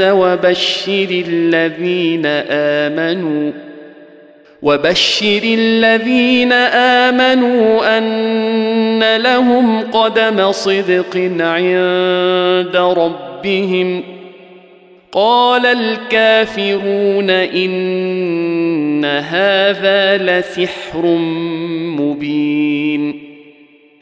وبشر الذين آمنوا وبشر الذين آمنوا أن لهم قدم صدق عند ربهم. قال الكافرون إن هذا لسحر مبين.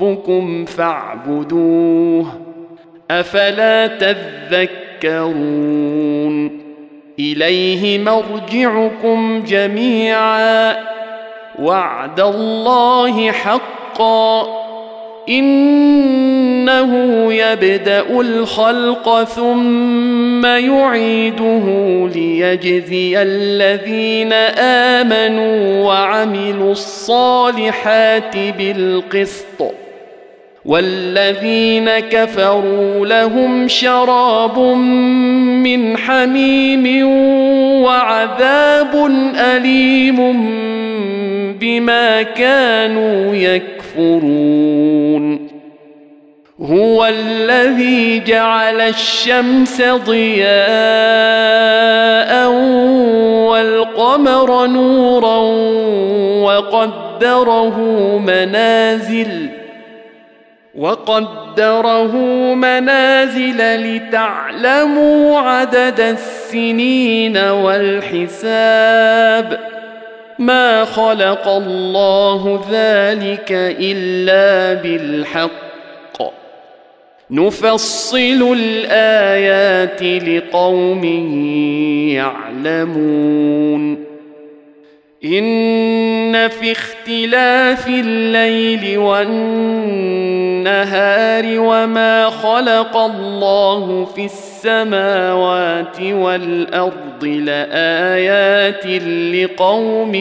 ربكم فاعبدوه أفلا تذكرون إليه مرجعكم جميعا وعد الله حقا إنه يبدأ الخلق ثم يعيده ليجزي الذين آمنوا وعملوا الصالحات بالقسط والذين كفروا لهم شراب من حميم وعذاب أليم بما كانوا يكفرون. هو الذي جعل الشمس ضياء والقمر نورا وقدره منازل وقدره منازل لتعلموا عدد السنين والحساب. ما خلق الله ذلك إلا بالحق. نفصل الآيات لقوم يعلمون. إن في اختلاف الليل والنهار وما خلق الله في السماوات والأرض لآيات لقوم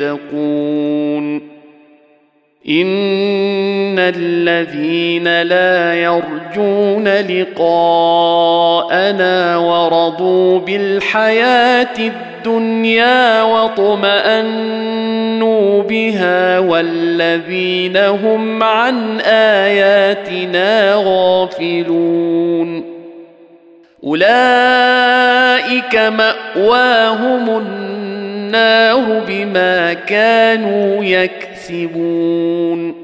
يتقون. إن الذين لا يرجون لقاءنا ورضوا بالحياة الدنيا واطمانوا بها والذين هم عن آياتنا غافلون. أولئك مأواهم النار بما كانوا يكسبون.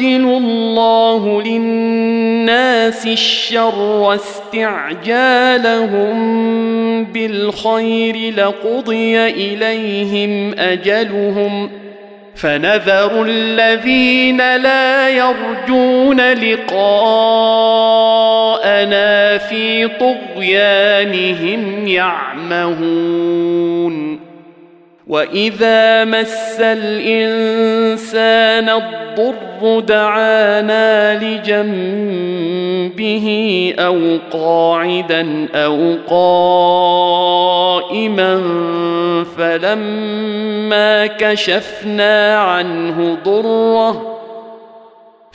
يعجل الله للناس الشر استعجالهم بالخير لقضي إليهم أجلهم فنذر الذين لا يرجون لقاءنا في طغيانهم يعمهون واذا مس الانسان الضر دعانا لجنبه أو قاعدا أو قائما فلما كشفنا عنه ضره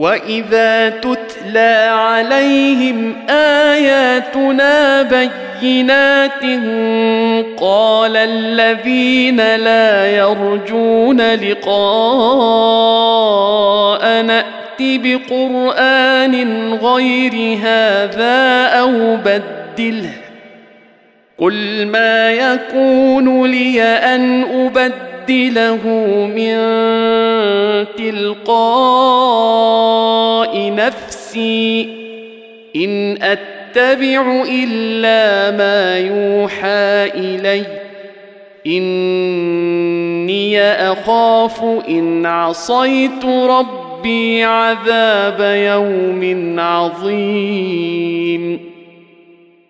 واذا تتلى عليهم اياتنا بينات قال الذين لا يرجون لقاء نات بقران غير هذا أو بدله قل ما يكون لي ان ابدله نبدله من تلقاء نفسي. إن أتبع إلا ما يوحى إلي. إني أخاف إن عصيت ربي عذاب يوم عظيم.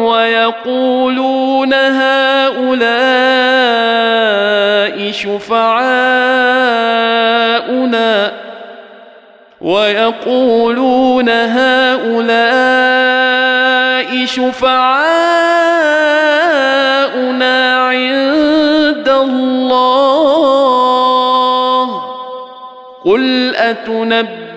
ويقولون هؤلاء شفعاؤنا ويقولون هؤلاء شفعاؤنا عند الله قل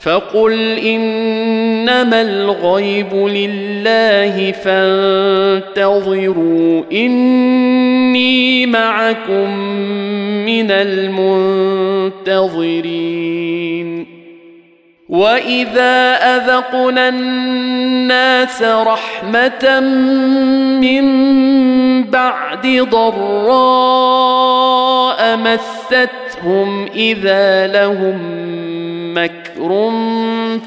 فقل إنما الغيب لله فانتظروا إني معكم من المنتظرين. وإذا أذقنا الناس رحمة من بعد ضراء مستهم إذا لهم مكر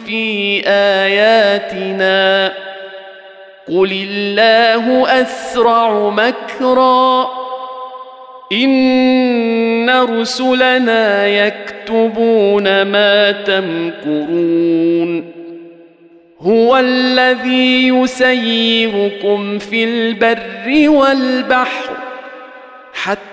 في آياتنا. قل الله اسرع مكرا. ان رسلنا يكتبون ما تمكرون. هو الذي يسيركم في البر والبحر حتى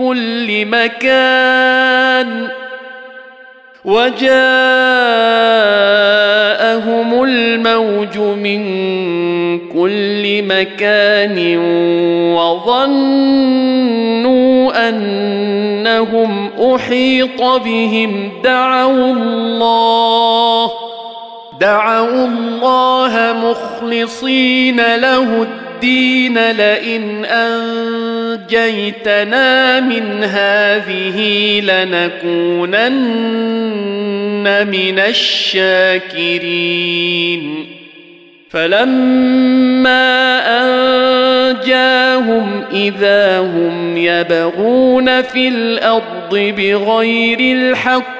كل مكان وجاءهم الموج من كل مكان وظنوا أنهم أحيط بهم. دعوا الله دعوا الله مخلصين له الدين لئن أنجيتنا من هذه لنكونن من الشاكرين. فلما أنجاهم إذا هم يبغون في الأرض بغير الحق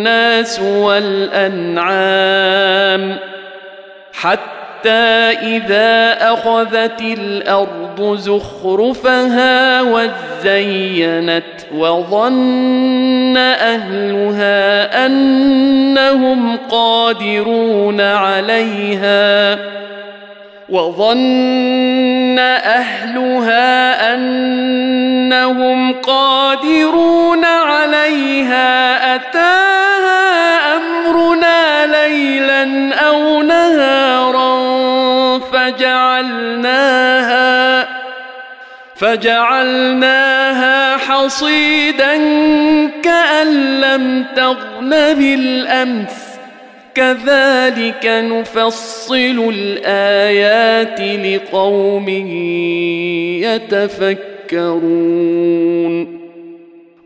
الناس والأنعام حتى إذا أخذت الأرض زخرفها وزينت وظن أهلها أنهم قادرون عليها وظن أهلها أنهم قادرون عليها. اتاها فجعلناها حصيدا كأن لم تغن بالأمس. كذلك نفصل الآيات لقوم يتفكرون.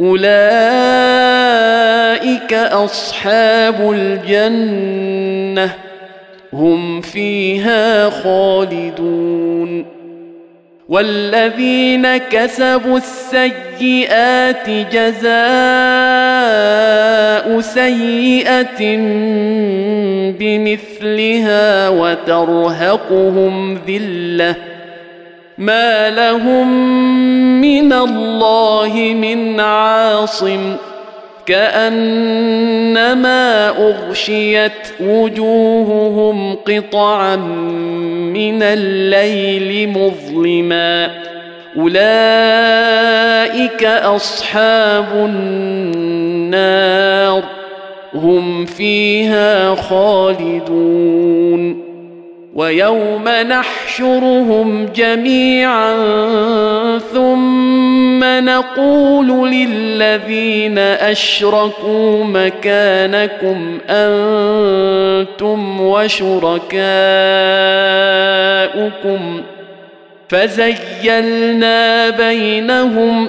أولئك أصحاب الجنة هم فيها خالدون. والذين كسبوا السيئات جزاء سيئة بمثلها وترهقهم ذلة. ما لهم من الله من عاصم كانما اغشيت وجوههم قطعا من الليل مظلما اولئك اصحاب النار هم فيها خالدون ويوم نحشرهم جميعا ثم نقول للذين أشركوا مكانكم أنتم وشركاؤكم فزيلنا بينهم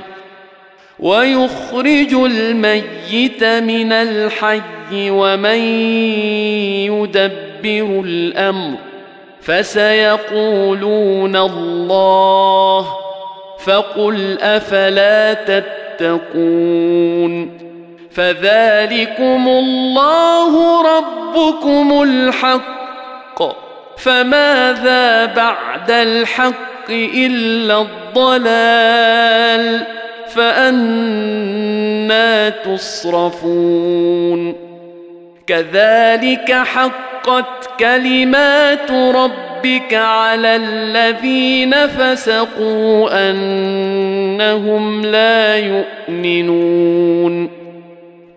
ويخرج الميت من الحي ومن يدبر الأمر فسيقولون الله فقل أفلا تتقون فذلكم الله ربكم الحق فماذا بعد الحق إلا الضلال فأنا تصرفون. كذلك حقت كلمات ربك على الذين فسقوا أنهم لا يؤمنون.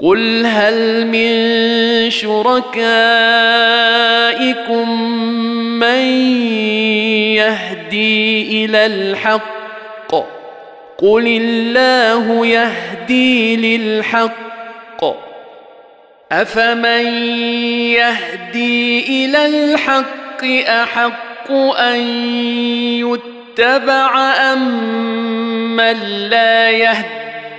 قل هل من شركائكم من يهدي إلى الحق؟ قل الله يهدي للحق. افمن يهدي إلى الحق احق ان يتبع ام من لا يهدي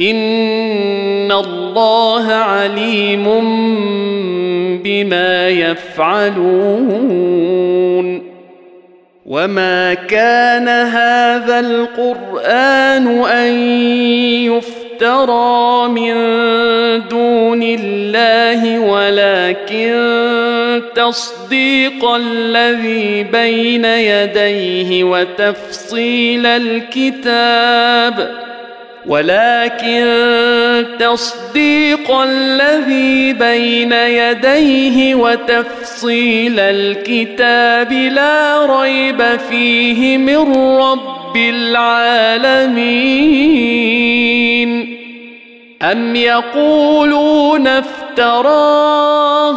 ان الله عليم بما يفعلون وما كان هذا القران ان يفترى من دون الله ولكن تصديق الذي بين يديه وتفصيل الكتاب ولكن تصديق الذي بين يديه وتفصيل الكتاب لا ريب فيه من رب العالمين. أم يقولون افتراه؟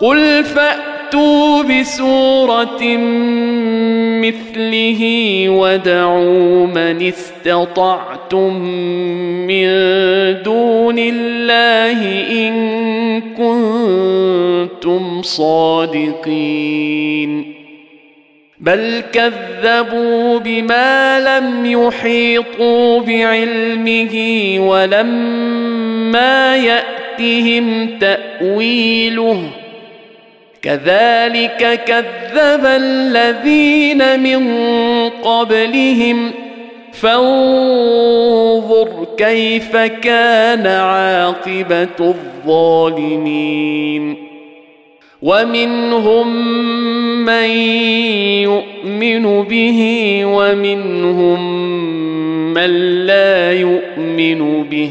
قل فأتوا بسورة مثله ودعوا من استطعتم من دون الله إن كنتم صادقين. بل كذبوا بما لم يحيطوا بعلمه ولما يأت يأتهم تأويله كذلك كذب الذين من قبلهم. فانظر كيف كان عاقبة الظالمين. ومنهم من يؤمن به ومنهم من لا يؤمن به.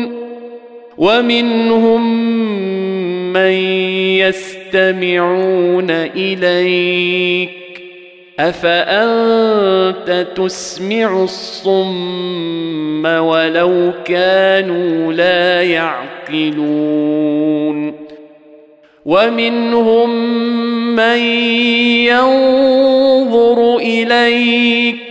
ومنهم من يستمعون إليك. أفأنت تسمع الصم ولو كانوا لا يعقلون؟ ومنهم من ينظر إليك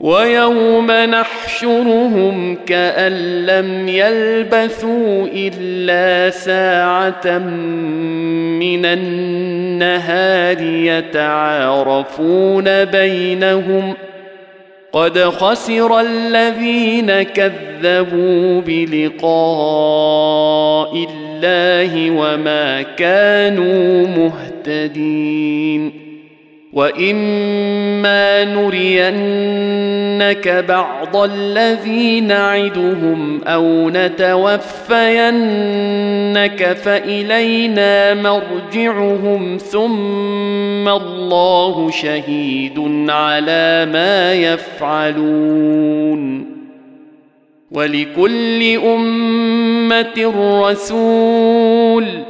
ويوم نحشرهم كأن لم يلبثوا إلا ساعة من النهار يتعارفون بينهم قد خسر الذين كذبوا بلقاء الله وما كانوا مهتدين واما نرينك بعض الذي نعدهم أو نتوفينك فالينا مرجعهم ثم الله شهيد على ما يفعلون ولكل امه رسول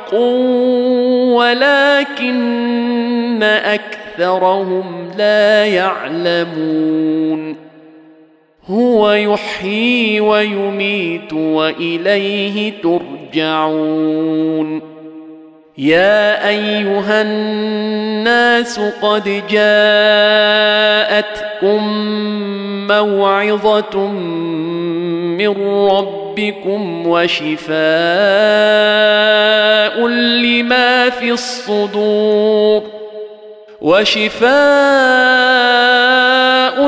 ولكن أكثرهم لا يعلمون. هو يحيي ويميت وإليه ترجعون. يا أيها الناس قد جاءتكم موعظة من ربكم وشفاء لما في الصدور وشفاء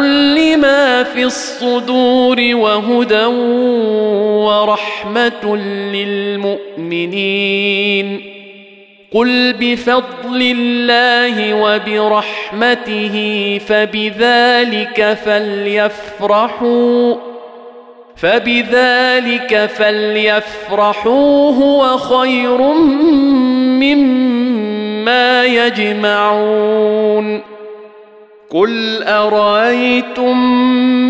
لما في الصدور وهدى ورحمة للمؤمنين قل بفضل الله وبرحمته فبذلك فليفرحوا فبذلك فليفرحوا هو خير مما يجمعون. قل ارايتم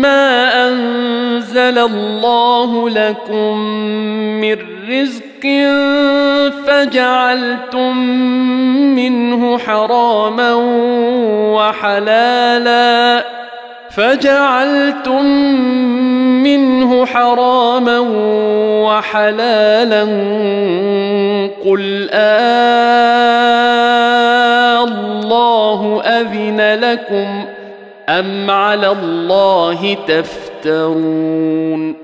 ما انزل الله لكم من رزق فجعلتم منه حراما وحلالا فجعلتم منه حراما وحلالا قل آه الله أذن لكم أم على الله تفترون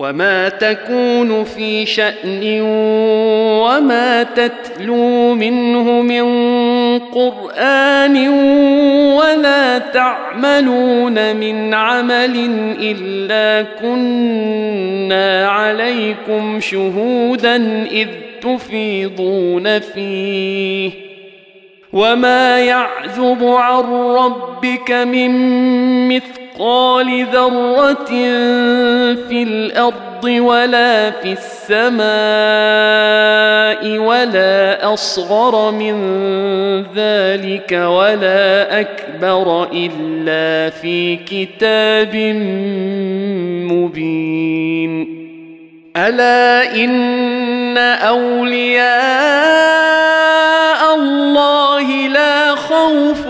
وما تكون في شان وما تتلو منه من قران ولا تعملون من عمل الا كنا عليكم شهودا اذ تفيضون فيه وما يعزب عن ربك من مثقال مثقال ذرة في الأرض ولا في السماء ولا أصغر من ذلك ولا أكبر إلا في كتاب مبين. ألا إن أولياء الله لا خوف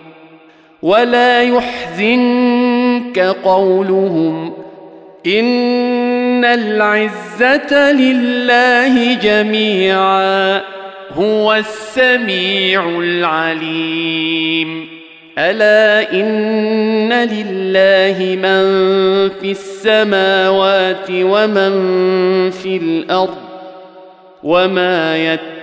ولا يحزنك قولهم إن العزة لله جميعا هو السميع العليم. ألا إن لله من في السماوات ومن في الأرض وما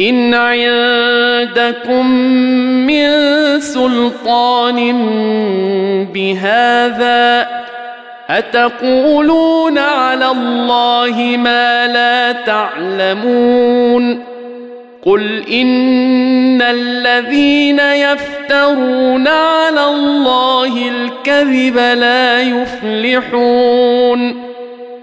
إن عندكم من سلطان بهذا أتقولون على الله ما لا تعلمون قل إن الذين يفترون على الله الكذب لا يفلحون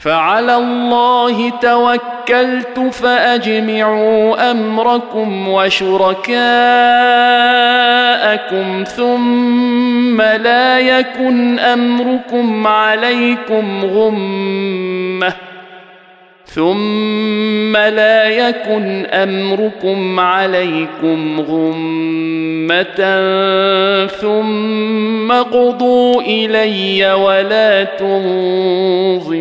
فعلى الله توكلت فأجمعوا أمركم وشركاءكم ثم لا يكن أمركم عليكم غمة. ثم لا يكن امركم عليكم غمه ثم قضوا الي ولا تنظرون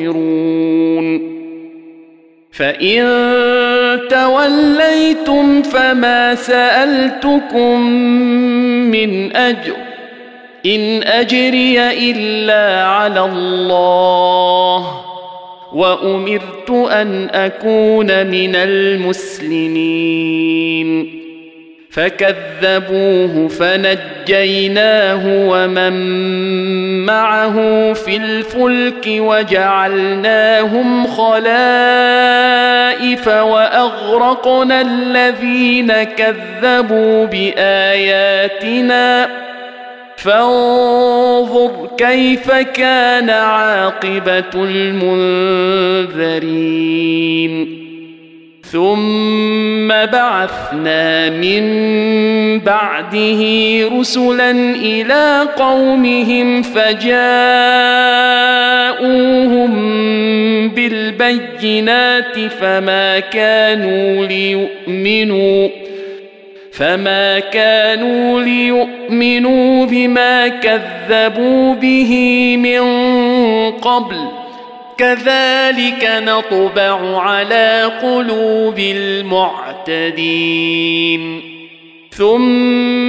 فان توليتم فما سالتكم من اجر ان اجري الا على الله وأمرت أن أكون من المسلمين. فكذبوه فنجيناه ومن معه في الفلك وجعلناهم خلائف وأغرقنا الذين كذبوا بآياتنا. فانظر كيف كان عاقبة المنذرين. ثم بعثنا من بعده رسلا إلى قومهم فجاءوهم بالبينات فما كانوا ليؤمنوا. فما كانوا ليؤمنوا بما كذبوا به من قبل كذلك نطبع على قلوب المعتدين ثم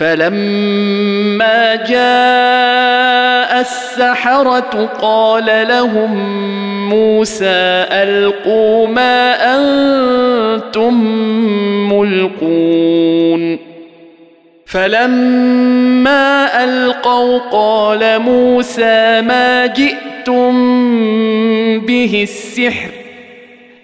فلما جاء السحرة قال لهم موسى ألقوا ما أنتم ملقون. فلما ألقوا قال موسى ما جئتم به السحر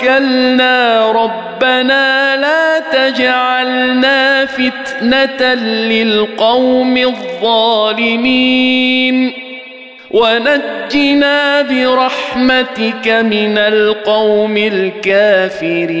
توكلنا ربنا لا تجعلنا فتنة للقوم الظالمين. ونجنا برحمتك من القوم الكافرين.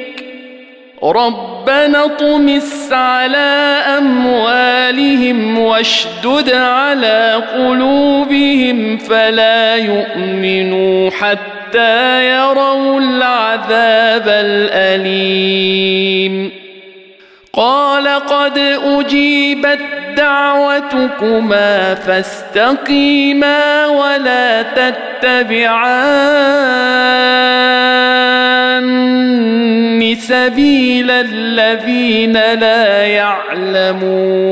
ربنا اطمس على أموالهم واشدد على قلوبهم فلا يؤمنوا حتى يروا العذاب الأليم. قال قد أجيبت دعوتكما فاستقيما ولا تتبعان سبيل الذين لا يعلمون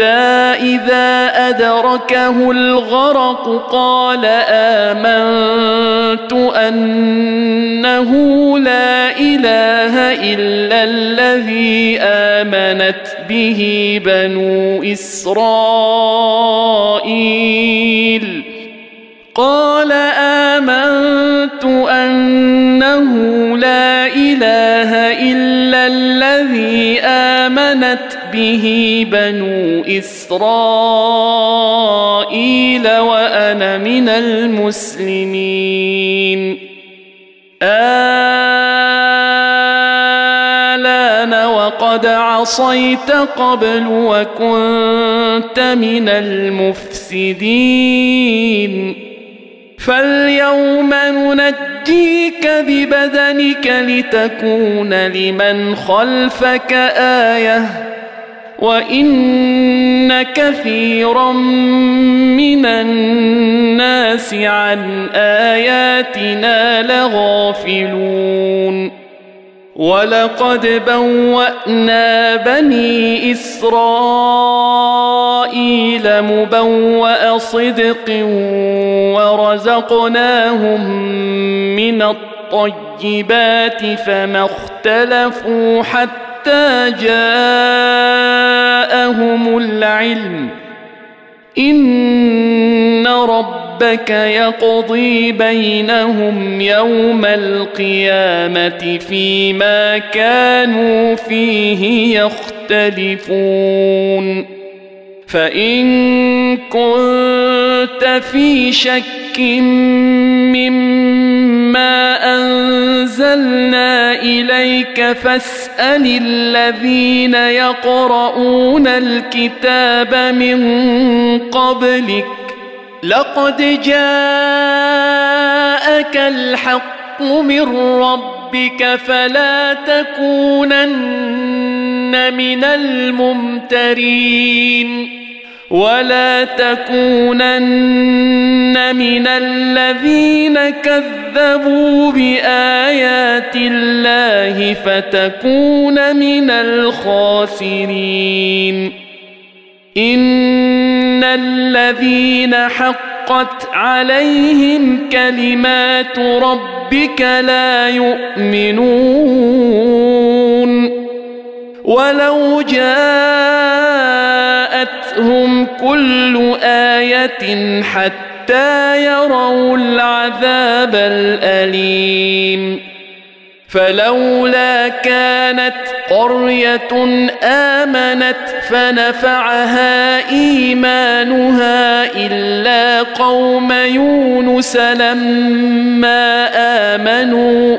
إذا أدركه الغرق قال آمنت أنه لا إله إلا الذي آمنت به بنو إسرائيل. قال آمنت أنه لا إله إلا الذي آمنت به بنو إسرائيل وأنا من المسلمين. آلان وقد عصيت قبل وكنت من المفسدين. فاليوم ننجيك ببدنك لتكون لمن خلفك آية. وان كثيرا من الناس عن اياتنا لغافلون ولقد بوأنا بني إسرائيل مبوأ صدق ورزقناهم من الطيبات فما اختلفوا حتى جاءهم العلم. إن ربك يقضي بينهم يوم القيامة فيما كانوا فيه يختلفون. فإن كنت في شك مما أنزلنا إليك فاسأل الذين يقرؤون الكتاب من قبلك لقد جاءك الحق من ربك فلا تكونن من الممترين ولا تكونن من الذين كذبوا بآيات الله فتكون من الخاسرين. إن الذين حقت عليهم كلمات ربك لا يؤمنون. ولو جاءتهم كل آية حتى يروا العذاب الأليم. فلولا كانت قرية آمنت فنفعها إيمانها إلا قوم يونس لما آمنوا.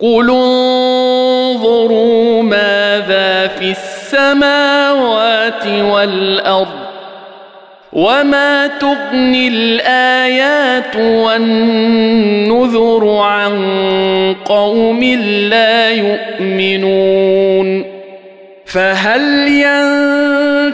قل انظروا ماذا في السماوات والارض وما تغني الايات والنذر عن قوم لا يؤمنون فهل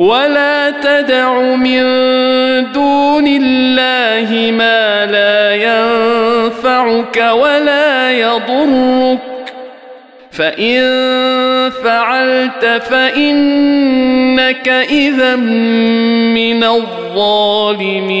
ولا تدع من دون الله ما لا ينفعك ولا يضرك فان فعلت فانك اذا من الظالمين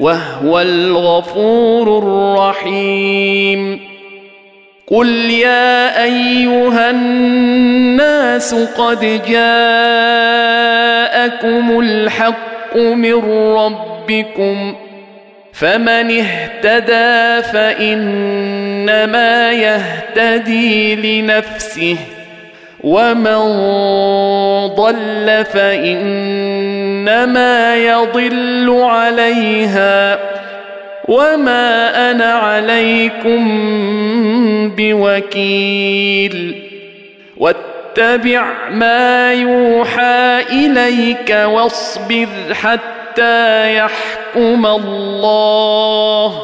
وهو الغفور الرحيم. قل يا ايها الناس قد جاءكم الحق من ربكم فمن اهتدى فانما يهتدي لنفسه ومن ضل فانما يضل عليها وما أنا عليكم بوكيل واتبع ما يوحى إليك واصبر حتى يحكم الله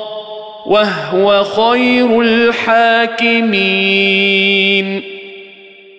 وهو خير الحاكمين